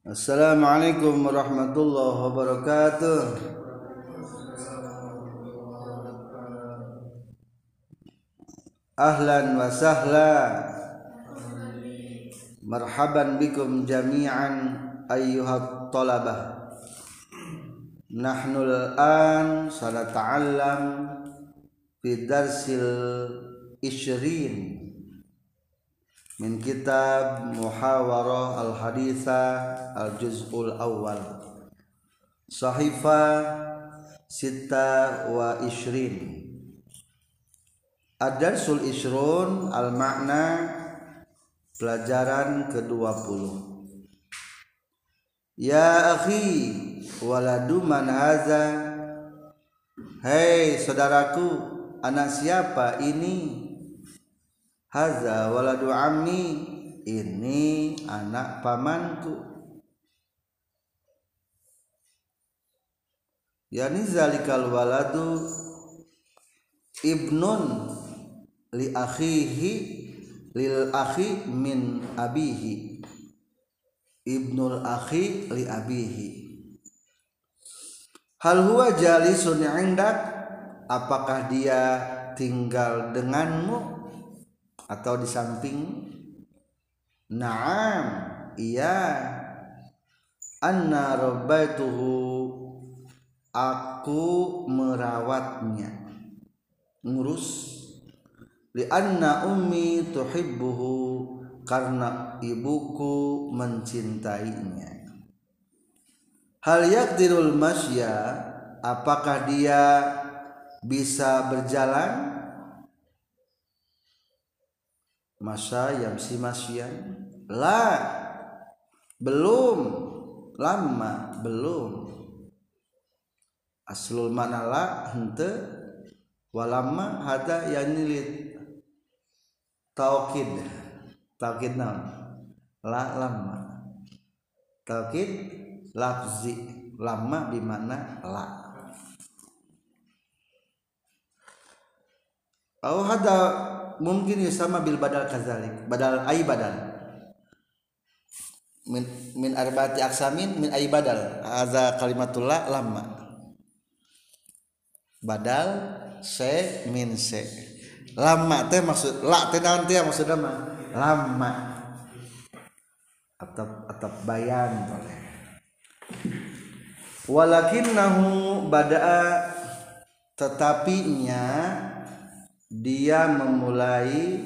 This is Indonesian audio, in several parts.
Assalamualaikum warahmatullahi wabarakatuh. Ahlan wa sahla. Marhaban bikum jami'an ayyuhat talabah. Nahnu al-an sanata'allam fi darsil 20 min kitab muhawarah al-haditha al-juz'ul awal sahifa sita wa ishrin. Ad-darsul ishrun al-makna pelajaran ke-20 ya akhi waladu man haza hei saudaraku anak siapa ini haza waladu ammi ini anak pamanku. Yani zalikal waladu ibnun li akhihi lil akhi min abihi. Ibnul akhi li abihi. Hal huwa jalisun indak? Apakah dia tinggal denganmu atau di samping? Naam iya. Anna rabbaituhu aku merawatnya. Ngurus. Li anna ummi tuhibbuhu karena ibuku mencintainya. Hal yakdirul masya apakah dia bisa berjalan masa yang si masyan la. Belum. Lama. Belum. Aslul mana la? Hente. Walama hada yanilid taukid. Taukid naon la lama. Taukid lafzi. Lama bimana la. Oh hada mungkin sama bil badal kazalik badal ay badal. Min min arbaati aksamin min ay badal. Hadza kalimatullah lama. Badal se min se. Lama teh maksud la teh naon teh maksudna mah lama. Atau atau bayan boleh. Walakinnahu bada'a tetapinya dia memulai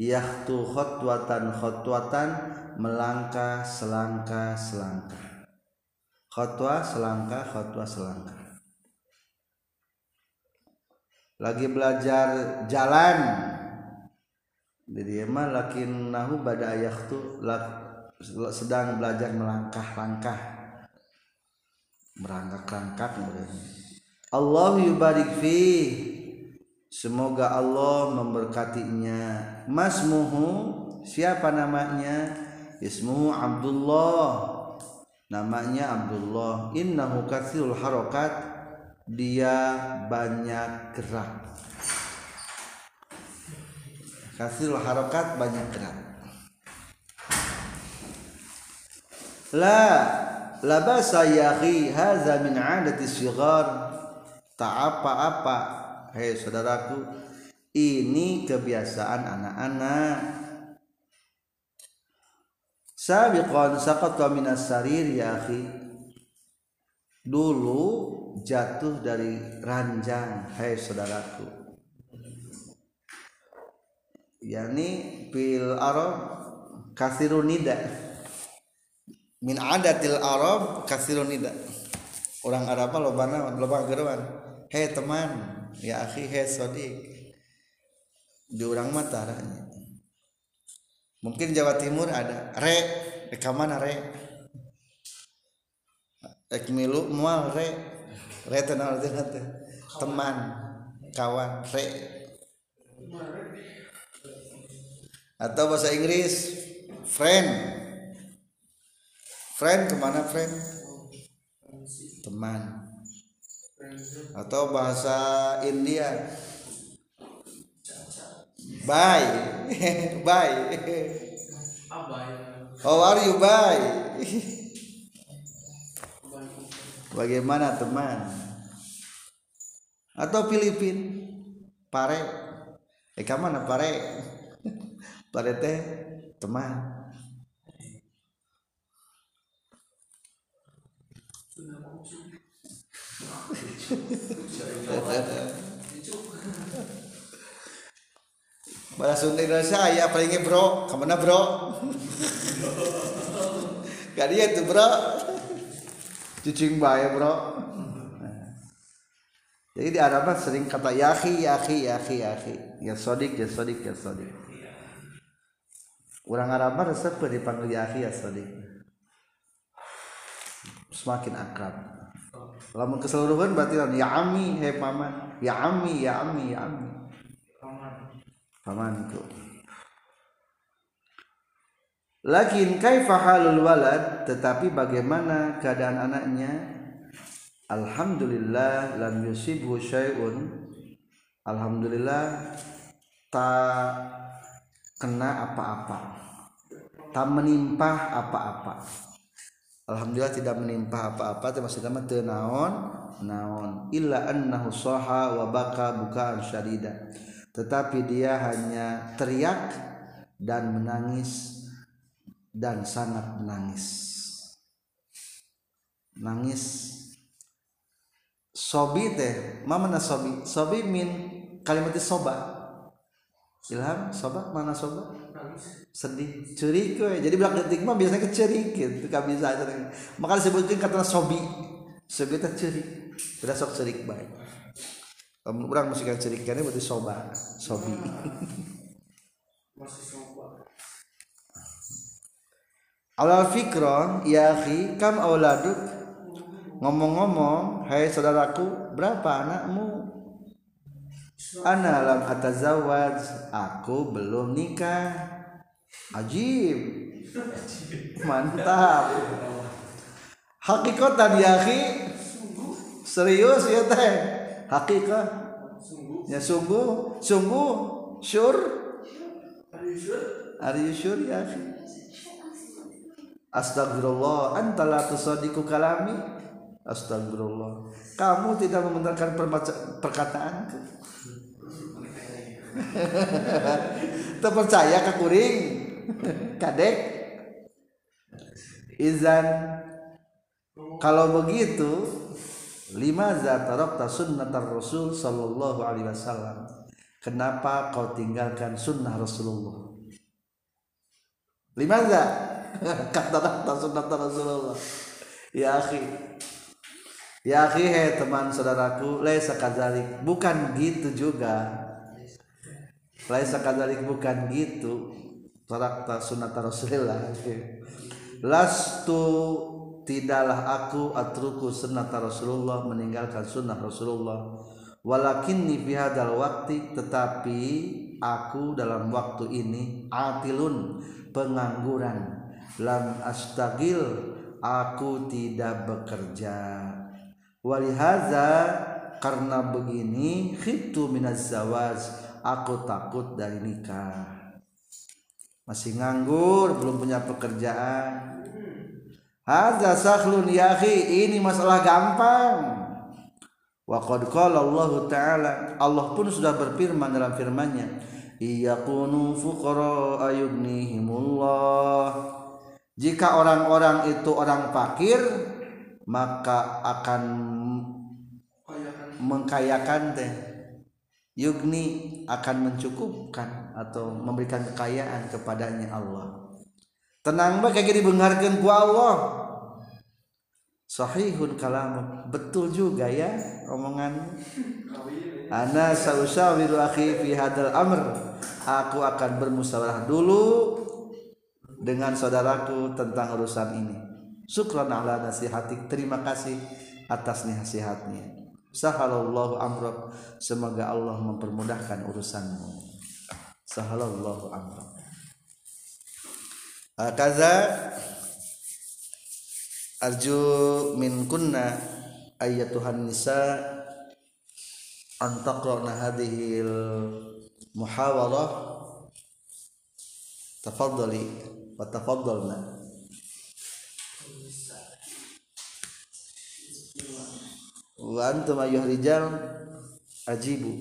yahtu khotwatan khotwatan melangkah selangkah selangkah. Khotwa selangkah khotwa selangkah. Lagi belajar jalan. Jadi emang lakin nahu pada yahtu sedang belajar melangkah-langkah. Merangkak-rangkak Allah yubarik fi Semoga Allah memberkatinya. Masmuhu siapa namanya? Ismuhu Abdullah. Namanya Abdullah. Innahu katsirul harakat. Dia banyak gerak. Katsirul harakat banyak gerak. La labasa yahi hadza min 'adati shighar. Tak apa-apa Hei saudaraku, ini kebiasaan anak-anak. Sabiqan saqata minas sarir ya akhi. Dulu jatuh dari ranjang, hei saudaraku. Yani fil Arab kasirun nida. Min adatil Arab kasirun nida. Orang Arab lobana loba geruan. Hei teman, ya akhi he sodik di orang mata mungkin Jawa Timur ada re. Mana re? Ek milu mual re. Re tenang teman kawan re. Atau bahasa Inggris friend. Friend ke mana friend? Teman atau bahasa India. Bye. Bye. How are you? Bye. Bagaimana teman? Atau Filipin? Pare. Eh mana pare. Pare teh teman Bahasa Indonesia ya palingnya bro, ke mana bro? Gak dia tuh bro, cucing bayi bro. Jadi di Arab sering kata yahi, yahi, yahi, yahi, ya sodik, ya sodik, ya sodik. Orang Arab resep dipanggil yahi, ya sodik. Semakin akrab. Lamun keseluruhan berarti ya ami, hei paman, ya ami, ya ami, ya ami. Pamanku lakin kaifa halul walad tetapi bagaimana keadaan anaknya? Alhamdulillah lam yusibhu syai'un. Alhamdulillah tak kena apa-apa. Tak menimpa apa-apa alhamdulillah tidak menimpa apa-apa termasuk nama teu naon? Naon. Illa annahu saha wa baka bukaan syadida. Tetapi dia hanya teriak dan menangis dan sangat menangis. Nangis. Sobi teh mana sobi? Sobi min kalimat soba. Ilham soba? Mana soba sedih. Cerik jadi belak detik mah biasanya kecerik gitu kan bisa maka disebutkan kata sobi. Sobi teh cerik tidak sok cerik baik lamun urang masih kan cerik kene berarti soba. Sobi. Alal fikro ya akhi kam auladuk? Ngomong-ngomong hai saudaraku berapa anakmu? Ana lam atazawaj aku belum nikah ajib. Mantap. Hakikatan ya akhi. Serius ya teh. Hakikat ya sungguh. Sungguh. Sure are you sure ya Astagfirullah. Anta la tusaddiqu kalami. Astagfirullah. Kamu tidak membenarkan perkataan terpercaya ke kuring kadek. Izan. Kalau begitu lima zatarokta sunnatar rasul sallallahu alaihi wasallam. Kenapa kau tinggalkan sunnah rasulullah? Lima za kata sunnatar rasulullah. Ya akhi. Ya akhi he teman saudaraku laisa kadzalik. Bukan gitu juga. Laisa kadzalik bukan gitu tarakta sunnatar rasulillah lastu tidaklah aku atruku sunnah Rasulullah meninggalkan sunnah Rasulullah. Walakinni fi hadzal waktu tetapi aku dalam waktu ini atilun pengangguran. Lam astagil aku tidak bekerja. Walihaza karena begini khiftu minaz zawaj aku takut dari nikah masih nganggur belum punya pekerjaan Hadza sakhlun ya ini masalah gampang. Wa qad qala Allah Ta'ala, Allah pun sudah berfirman dalam firman-Nya, "Iyakunu fuqara ayughnihimullah." Jika orang-orang itu orang fakir, maka akan mengkayakan teh. Yugni akan mencukupkan atau memberikan kekayaan kepadanya Allah. Tenang bah kayak gini bengarkan ku Allah. Sahihun kalam betul juga ya omongan ana sausawiru akhi fi hadal amr. Aku akan bermusyawarah dulu dengan saudaraku tentang urusan ini. Syukran ala nasihatik. Terima kasih atas nasihatnya sahalallahu amrak semoga Allah mempermudahkan urusanmu. Sahalallahu amrak eh, kaza. Arju min kunna ayatuhan nisa antaqra'na hadhihi muhawalah tafaddali wa tafaddalna. wa antum ayyuharijal ajibu.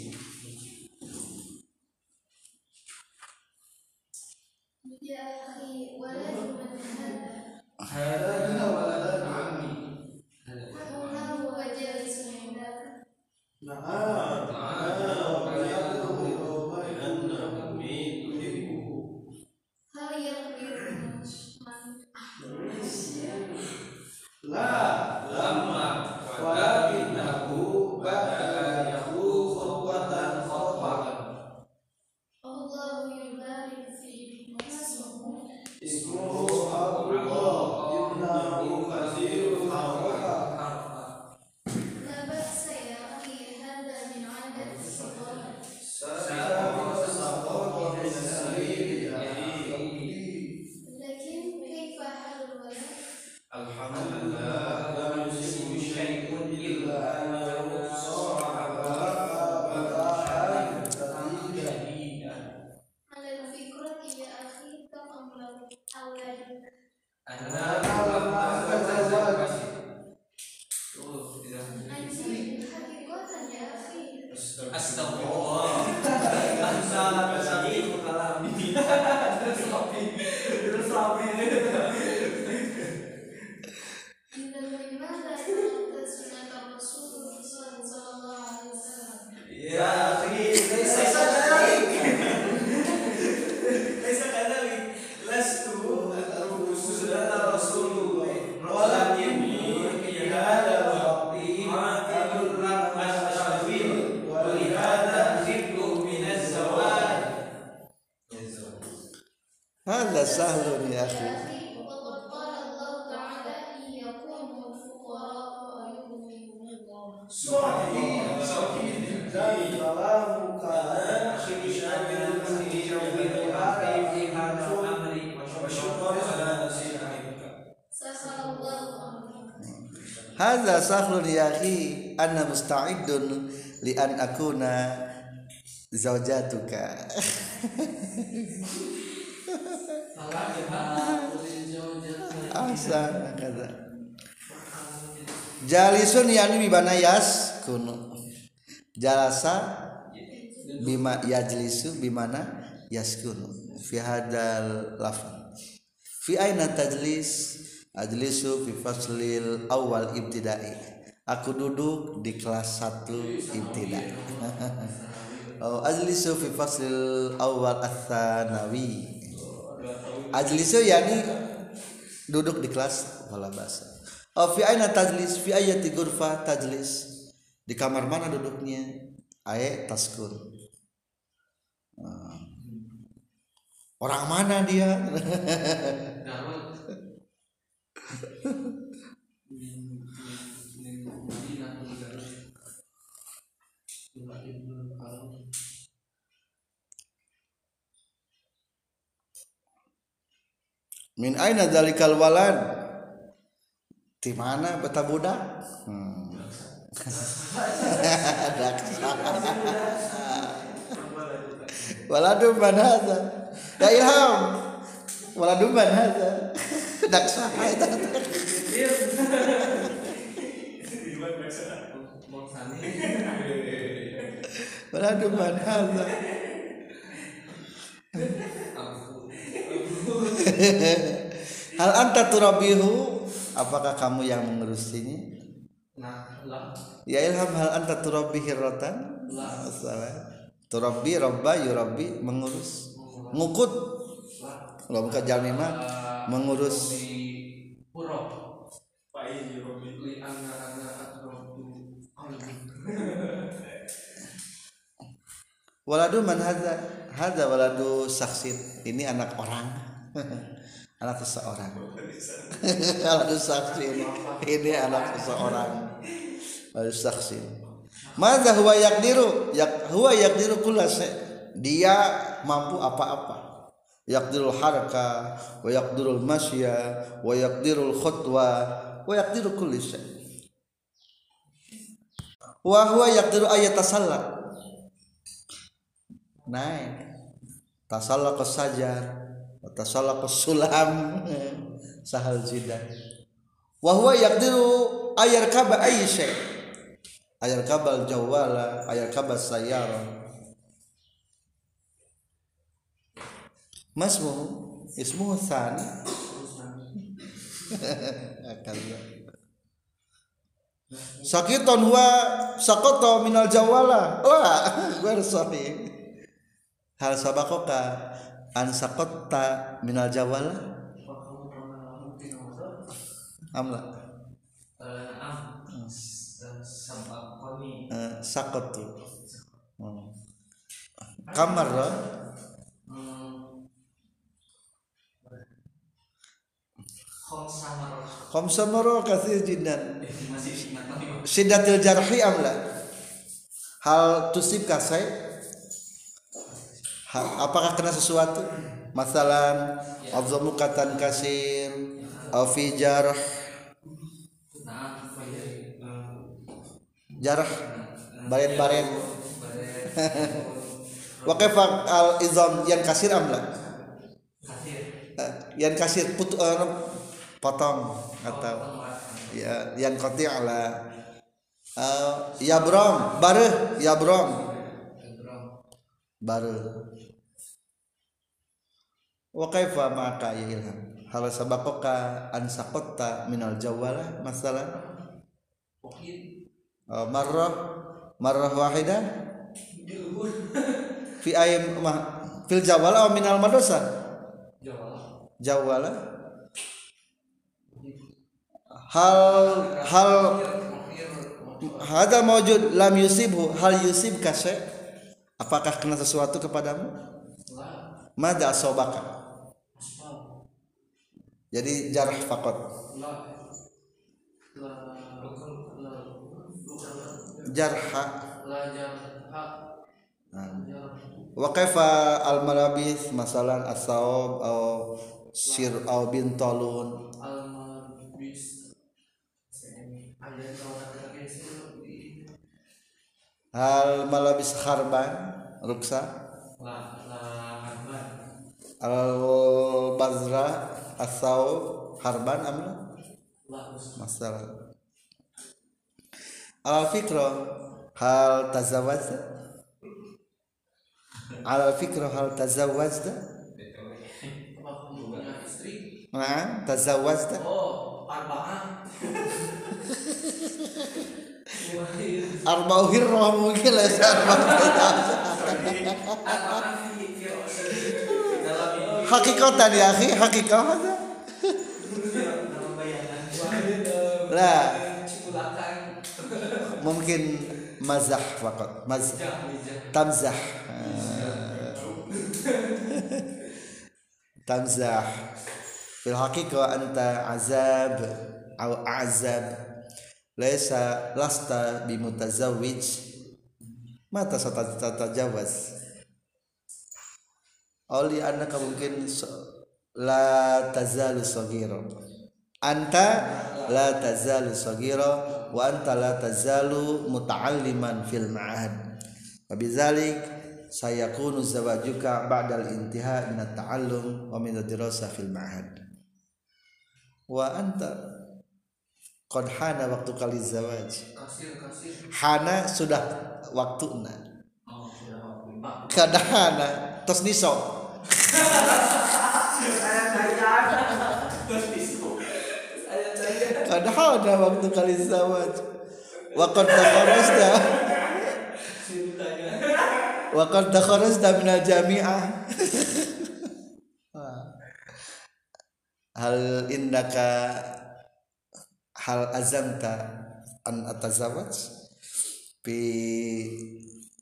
هذا سهل يا يا أخي أخي وقد قال الله تعالى إن يكونوا الفقراء يغنيهم الله صحيح صحيح جدا كلامك آخر شامل في في هذا الأمر وشكرا على نصيحتك سخر الله أمرك Kata. Jalisun yani bimana yas kuno. Jalasa bima yajlisu bimana yas kunu. fi hadal lafan fi aina tajlis ajlisu fi faslil awal ibtidai aku duduk di kelas satu ibtidai oh ajlisu fi faslil awal asanawi ajlisu yani duduk di kelas wala bahasa. Oh fi aina tajlis? Fi ayati ghurfa tajlis? Di kamar mana duduknya? Aye taskun. Ah. orang mana dia min aina dalikal walad? Di mana beta budak hmm. Daksa. waladum man ya ilham. Waladum man daksa. Eta waladum man hadza hal anta turabihu? Apakah kamu yang mengurusinya? Ya ilham hal anta turabihi rotan? Salah turabi robba yurabi mengurus. Ngukut. Kalau bukan jalmi mah mengurus. waladu man hadza. Hadza waladu saksin ini anak orang anak seseorang. Waladu saksin ini anak seseorang. Waladu saksin Mada huwa yakdiru yak huwa yakdiru kulla dia mampu apa-apa. Yaqdirul haraka wa yaqdirul masya wa yaqdirul khutwa wa yaqdiru kulli wa huwa yaqdiru ayat tasalla naik. Tasalla sajar wa tasalla sulam. Sahal jidan wa huwa yaqdiru ayar kaba ayy shay ayal kabal jawala ayal kabal sayyara masmu ismu akan sakiton huwa sakoto minal jawala wah gue sahih hal sabakoka an sakotta minal Allah? amla Eh, sakotu Hmm. kamar Khamsa maro kasih jinan. Sidatil jarhi amla hal tusib kasai apakah kena sesuatu? Masalan abzamukatan kasir au fi jarh. Eh, jarh baret-baret. Wa kaifa al izam yang kasir amla. Eh, yang kasir putu eh, potong atau ya yang qati' ala uh, ya brom bareh ya brom. Gendrong. Wa kaifa maka ya ilham hal sabaqaka an saqatta minal jawala Mungkin uh, marrah. Marrah wahidah? Fi ayam ma fil jawala aw minal madrasah? Jawa. jawala hal hal Hada mawjud lam yusibhu hal yusib kasy apakah kena sesuatu kepadamu? Mada asobaka Asbab. Jadi jarh fakot jarha. Nah. Jarha. wa kaifa al malabis masalan as-sawab au sir au kalau kata geser di hal malabis kharban ruksa la harban. al bazra as-sawab harban us. masalah al fikra hal tazawwajta al fikra hal istri? nah tazawwajta Oh, arba'ah. arba'u mungkin lah arba'u Hakikatan ya akhi bayangan. lah mungkin mazah fakat mazah tamzah tamzah fil haqiqah anta azab atau azab laisa lasta bimutazawwij mata satajawaz Oli annaka mungkin so- la tazalu sagira anta la tazalu sagira wa anta la tazalu muta'alliman fil ma'had Wabizalik sayakunu zawajuka ba'dal intiha min at-ta'allum wa min ad-dirasah fil ma'had. Wa anta qad hana waktu kali zawaj. Hana sudah. Oh, waktu. Pak. Kad hana tos niso. Terus tisu. Saya saya. Kad hana waktu kali zawaj. Wa qad takharajta Cintanya. wa qad takharajta min al-jami'ah. Hal innaka hal azamta an atazawaj fi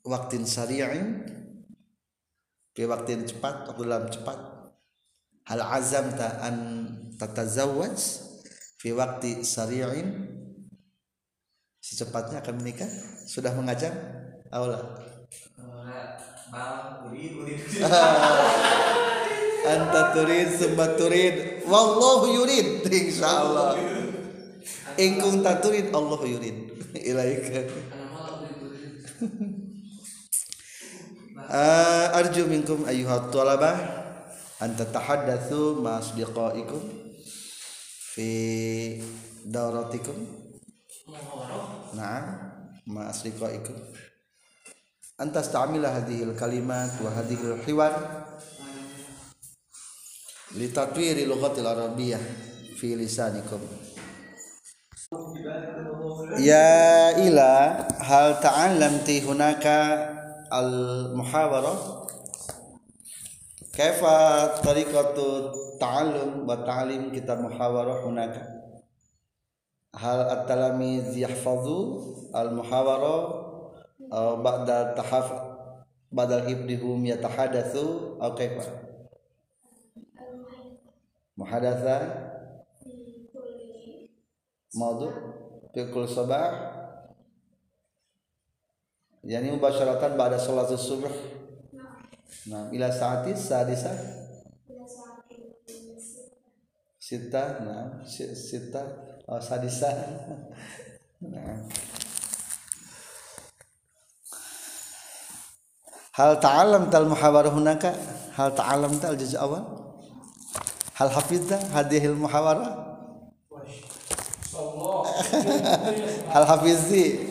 waktin sari'in fi waktin cepat waktu dalam cepat. Hal azamta an tatazawaj fi wakti sari'in? Secepatnya akan menikah? Sudah mengajak aula. Anta turid summa turid. Wallahu yurid. Insyaallah in kunta turid Allah yurid. Ilaika Uh, arju minkum ayyuhat talabah an tatahaddatsu ma asdiqaikum fi dauratikum. Na'am ma asdiqaikum. Antas ta'amila hadhil kalimat wa hadhil hiwar litatwiri lughatil arabiyyah fi lisanikum. Ya ila hal ta'allamti hunaka al muhawarah kaifa tariqatu ta'allum wa ta'lim kita muhawarah hunaka? Hal at-talamiz yahfazu al muhawarah aw ba'da tahaf badal ibdihum yatahadatsu aw kaifa? Muhadatsa maudu fi sabah yani mubasyaratan ba'da sholatus subuh. Nah ila saati sadisa? Sita nah si- sita oh, sadisa. Nah. Hal ta'alam tal muhawarah hunaka? Hal ta'alam tal juz awal? Hal hafidta hadihil muhawarah hal hafizi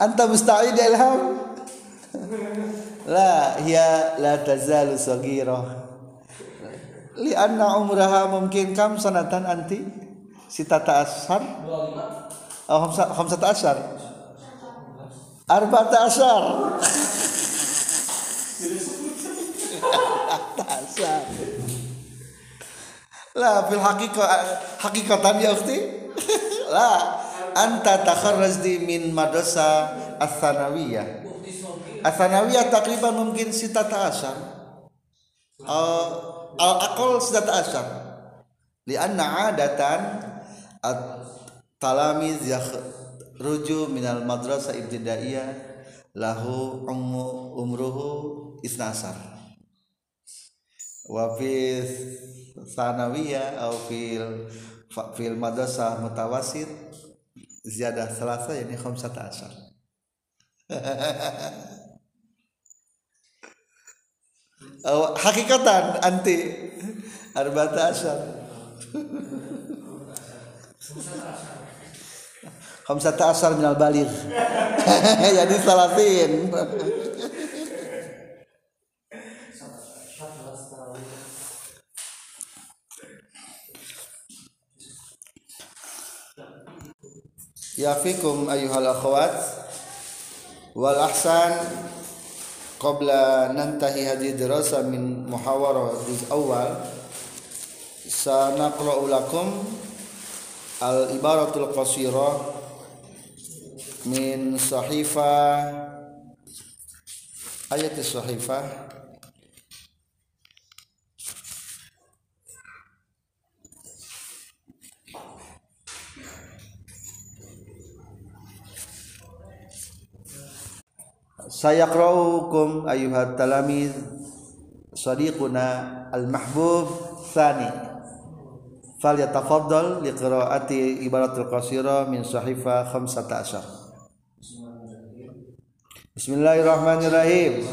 anta musta'id ilham? La hiya la tazalu saghirah li anna umraha mungkin kam sanatan anti sitata ashar? Oh khamsa khamsata ashar? Arba'ata arba'ata ashar. La fil haqiqah haqiqatan ya ukhti? La anta takharrajti min madrasah ats-tsanawiyah ats-tsanawiyah takriban mungkin sitata ashar. Uh, al aqal sitata li anna adatan at talamiz yakhruju min al madrasah ibtidaiyah lahu ummu umruhu isnasar wa fi sanawiyah atau fil fil madrasah mutawasit ziyadah selasa yani khamsata ashar Oh, hakikatan anti. Arba'ata ashar khamsata ashar minal baligh. Jadi salatin ya fikum ayyuhal akhwat wal ahsan qabla nantahi hadhihi dirasa min muhawarah juz awal sanaqra'u lakum al ibaratul qasirah min sahifa ayat sahifah sayaqra'ukum ayyuhat talamiz sadiquna al-mahbub thani. Falyatafaddal liqira'ati ibaratul qasira min sahifa 15 Bismillahirrahmanirrahim.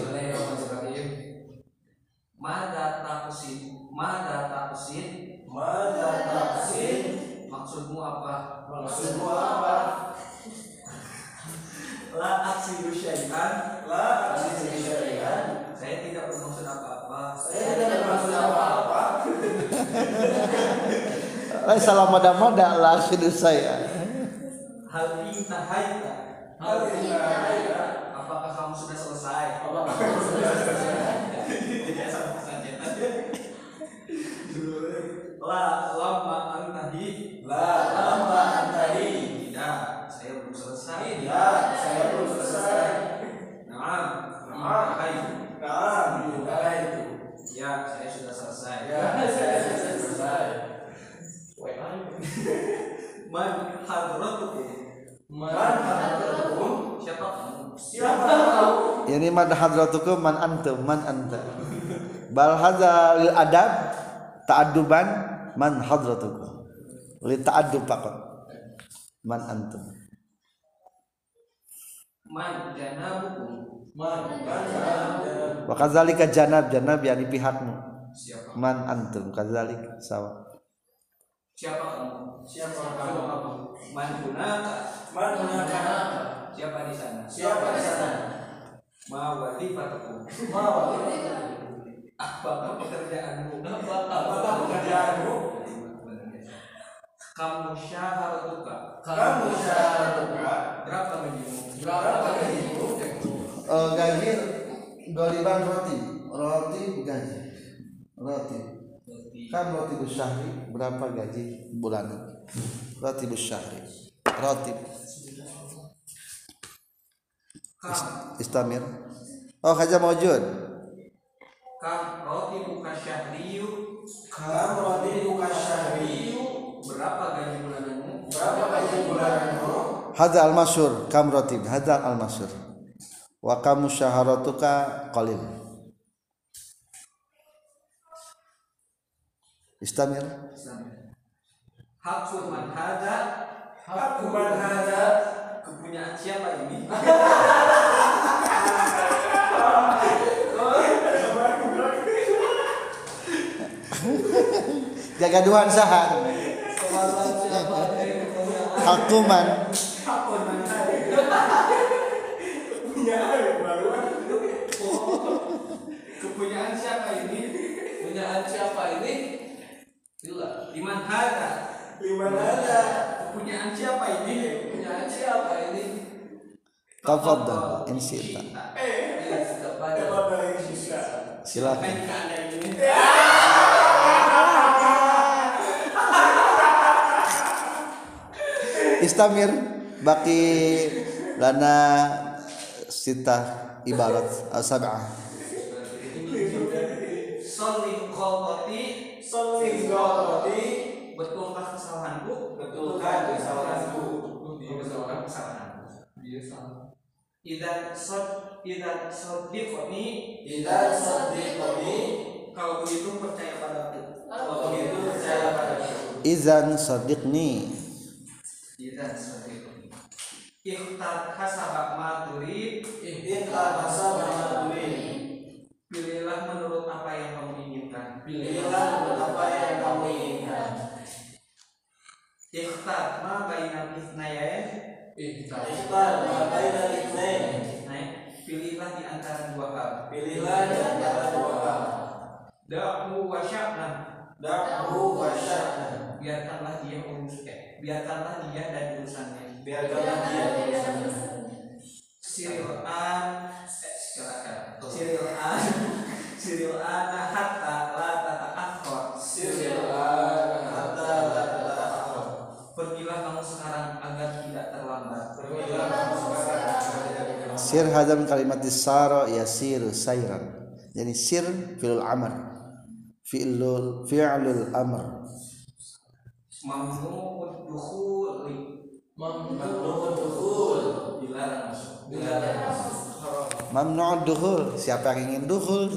Mada taksid, mada taksid, Mada taksid maksudmu apa? maksudmu apa? La aksidu syai'an, La aksi syariat. saya tidak bermaksud apa-apa. Saya tidak bermaksud apa-apa. Lai salam mada-mada lah hidup saya Hal intahaita, Hal intahaita. apakah kamu sudah selesai? Apakah kamu sudah selesai? Tidak sama saja. La lama antahi, La lama antari. tidak, saya belum selesai. Tidak, saya belum selesai. Nah, Nah. hai. Nah, juga itu. Ya, saya sudah selesai. Ya, saya sudah selesai. Man hadratukum. Man hadratukum? Siapa kamu? Siapa tahu? Ini mad hadratukum man antum man anta bal hadza lil adab ta'adduban man hadratukum li ta'addub faqat man antum Man janabukum. Man man janab. wa kadzalika janab janab yani pihakmu Siapa? man antum kadzalik sawa Siapa kamu? Siapa Kamu? Man hunaka. Man hunaka? Siapa di sana? Siapa di sana? Ma wadifatukum. Mau. Apakah pekerjaanmu? Apakah pekerjaanmu? Kamu syaharatuka. Kamu syaratnya Berapa gajimu? berapa gajimu? Eh, gaji goliban roti roti gaji roti kan roti syahri berapa gaji bulanan roti syahri roti istamir. Oh haja maujud kam roti buka syahriyu Kamu roti buka syahriyu berapa gaji bulananmu? berapa gaji bulananmu? hadza al masyhur kam roti hadza al masyhur wa kam syaharatuka qalil. Istamir. Hakun man hada Aku man hada kepunyaan siapa ini? jaga duhan saha hakuman Hakun man hada kepunyaan siapa ini? Punyaan siapa ini? Bila Iman hada Di mana ada? kepunyaan siapa ini? Tafadhal in syi'ta silakan istamir baki lana sita ibarat asab'ah Soling kolkoti Soling roti Betulkah kesalahanku? Betulkah kesalahanku? Betulkah kesalahanku? biasa. Idan sod Idan sodikoni Tidak sadiqoni Kalau begitu percaya padaku kalau begitu percaya padaku. izan sadiqni Idan sodikoni Ikhtar hasabak maturid Ikhtar hasabah tuli. Pilihlah menurut apa yang kamu inginkan Pilihlah apa yang kamu inginkan. Ikhtar ma bainal isnayain Ikhtar. Ma bainal itsnain. Naik Pilihlah di antara dua hal. Pilihlah di antara dua hal. Da'mu wa sya'na. Da'hu wa sya'na. Biarkanlah dia urus eh, Biarkanlah dia dan urusannya. Biarkanlah dia berusaha. Siril an eh, silakan. Siril an Siril an hatta la tata'akhir Sirrilah sir hadam kalimat sara yasir sayran. Jadi sir fi'lul amr. Fi'lul fi'lul amr. Mamnu'ud dukhul. Dilarang masuk. Dilarang masuk. mamnu'ud dukhul. Siapa yang ingin dukhul.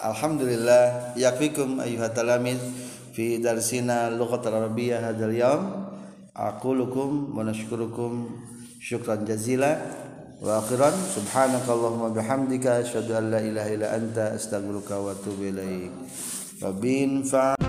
Alhamdulillah. Yakfikum ayyuhat talamid fi darsina lughat arabiyyah hadzal yaum aqulukum wa nashkurukum syukran jazila wa akhiran subhanakallahumma bihamdika asyhadu an la ilaha illa anta astaghfiruka wa atubu ilaik wa bin fa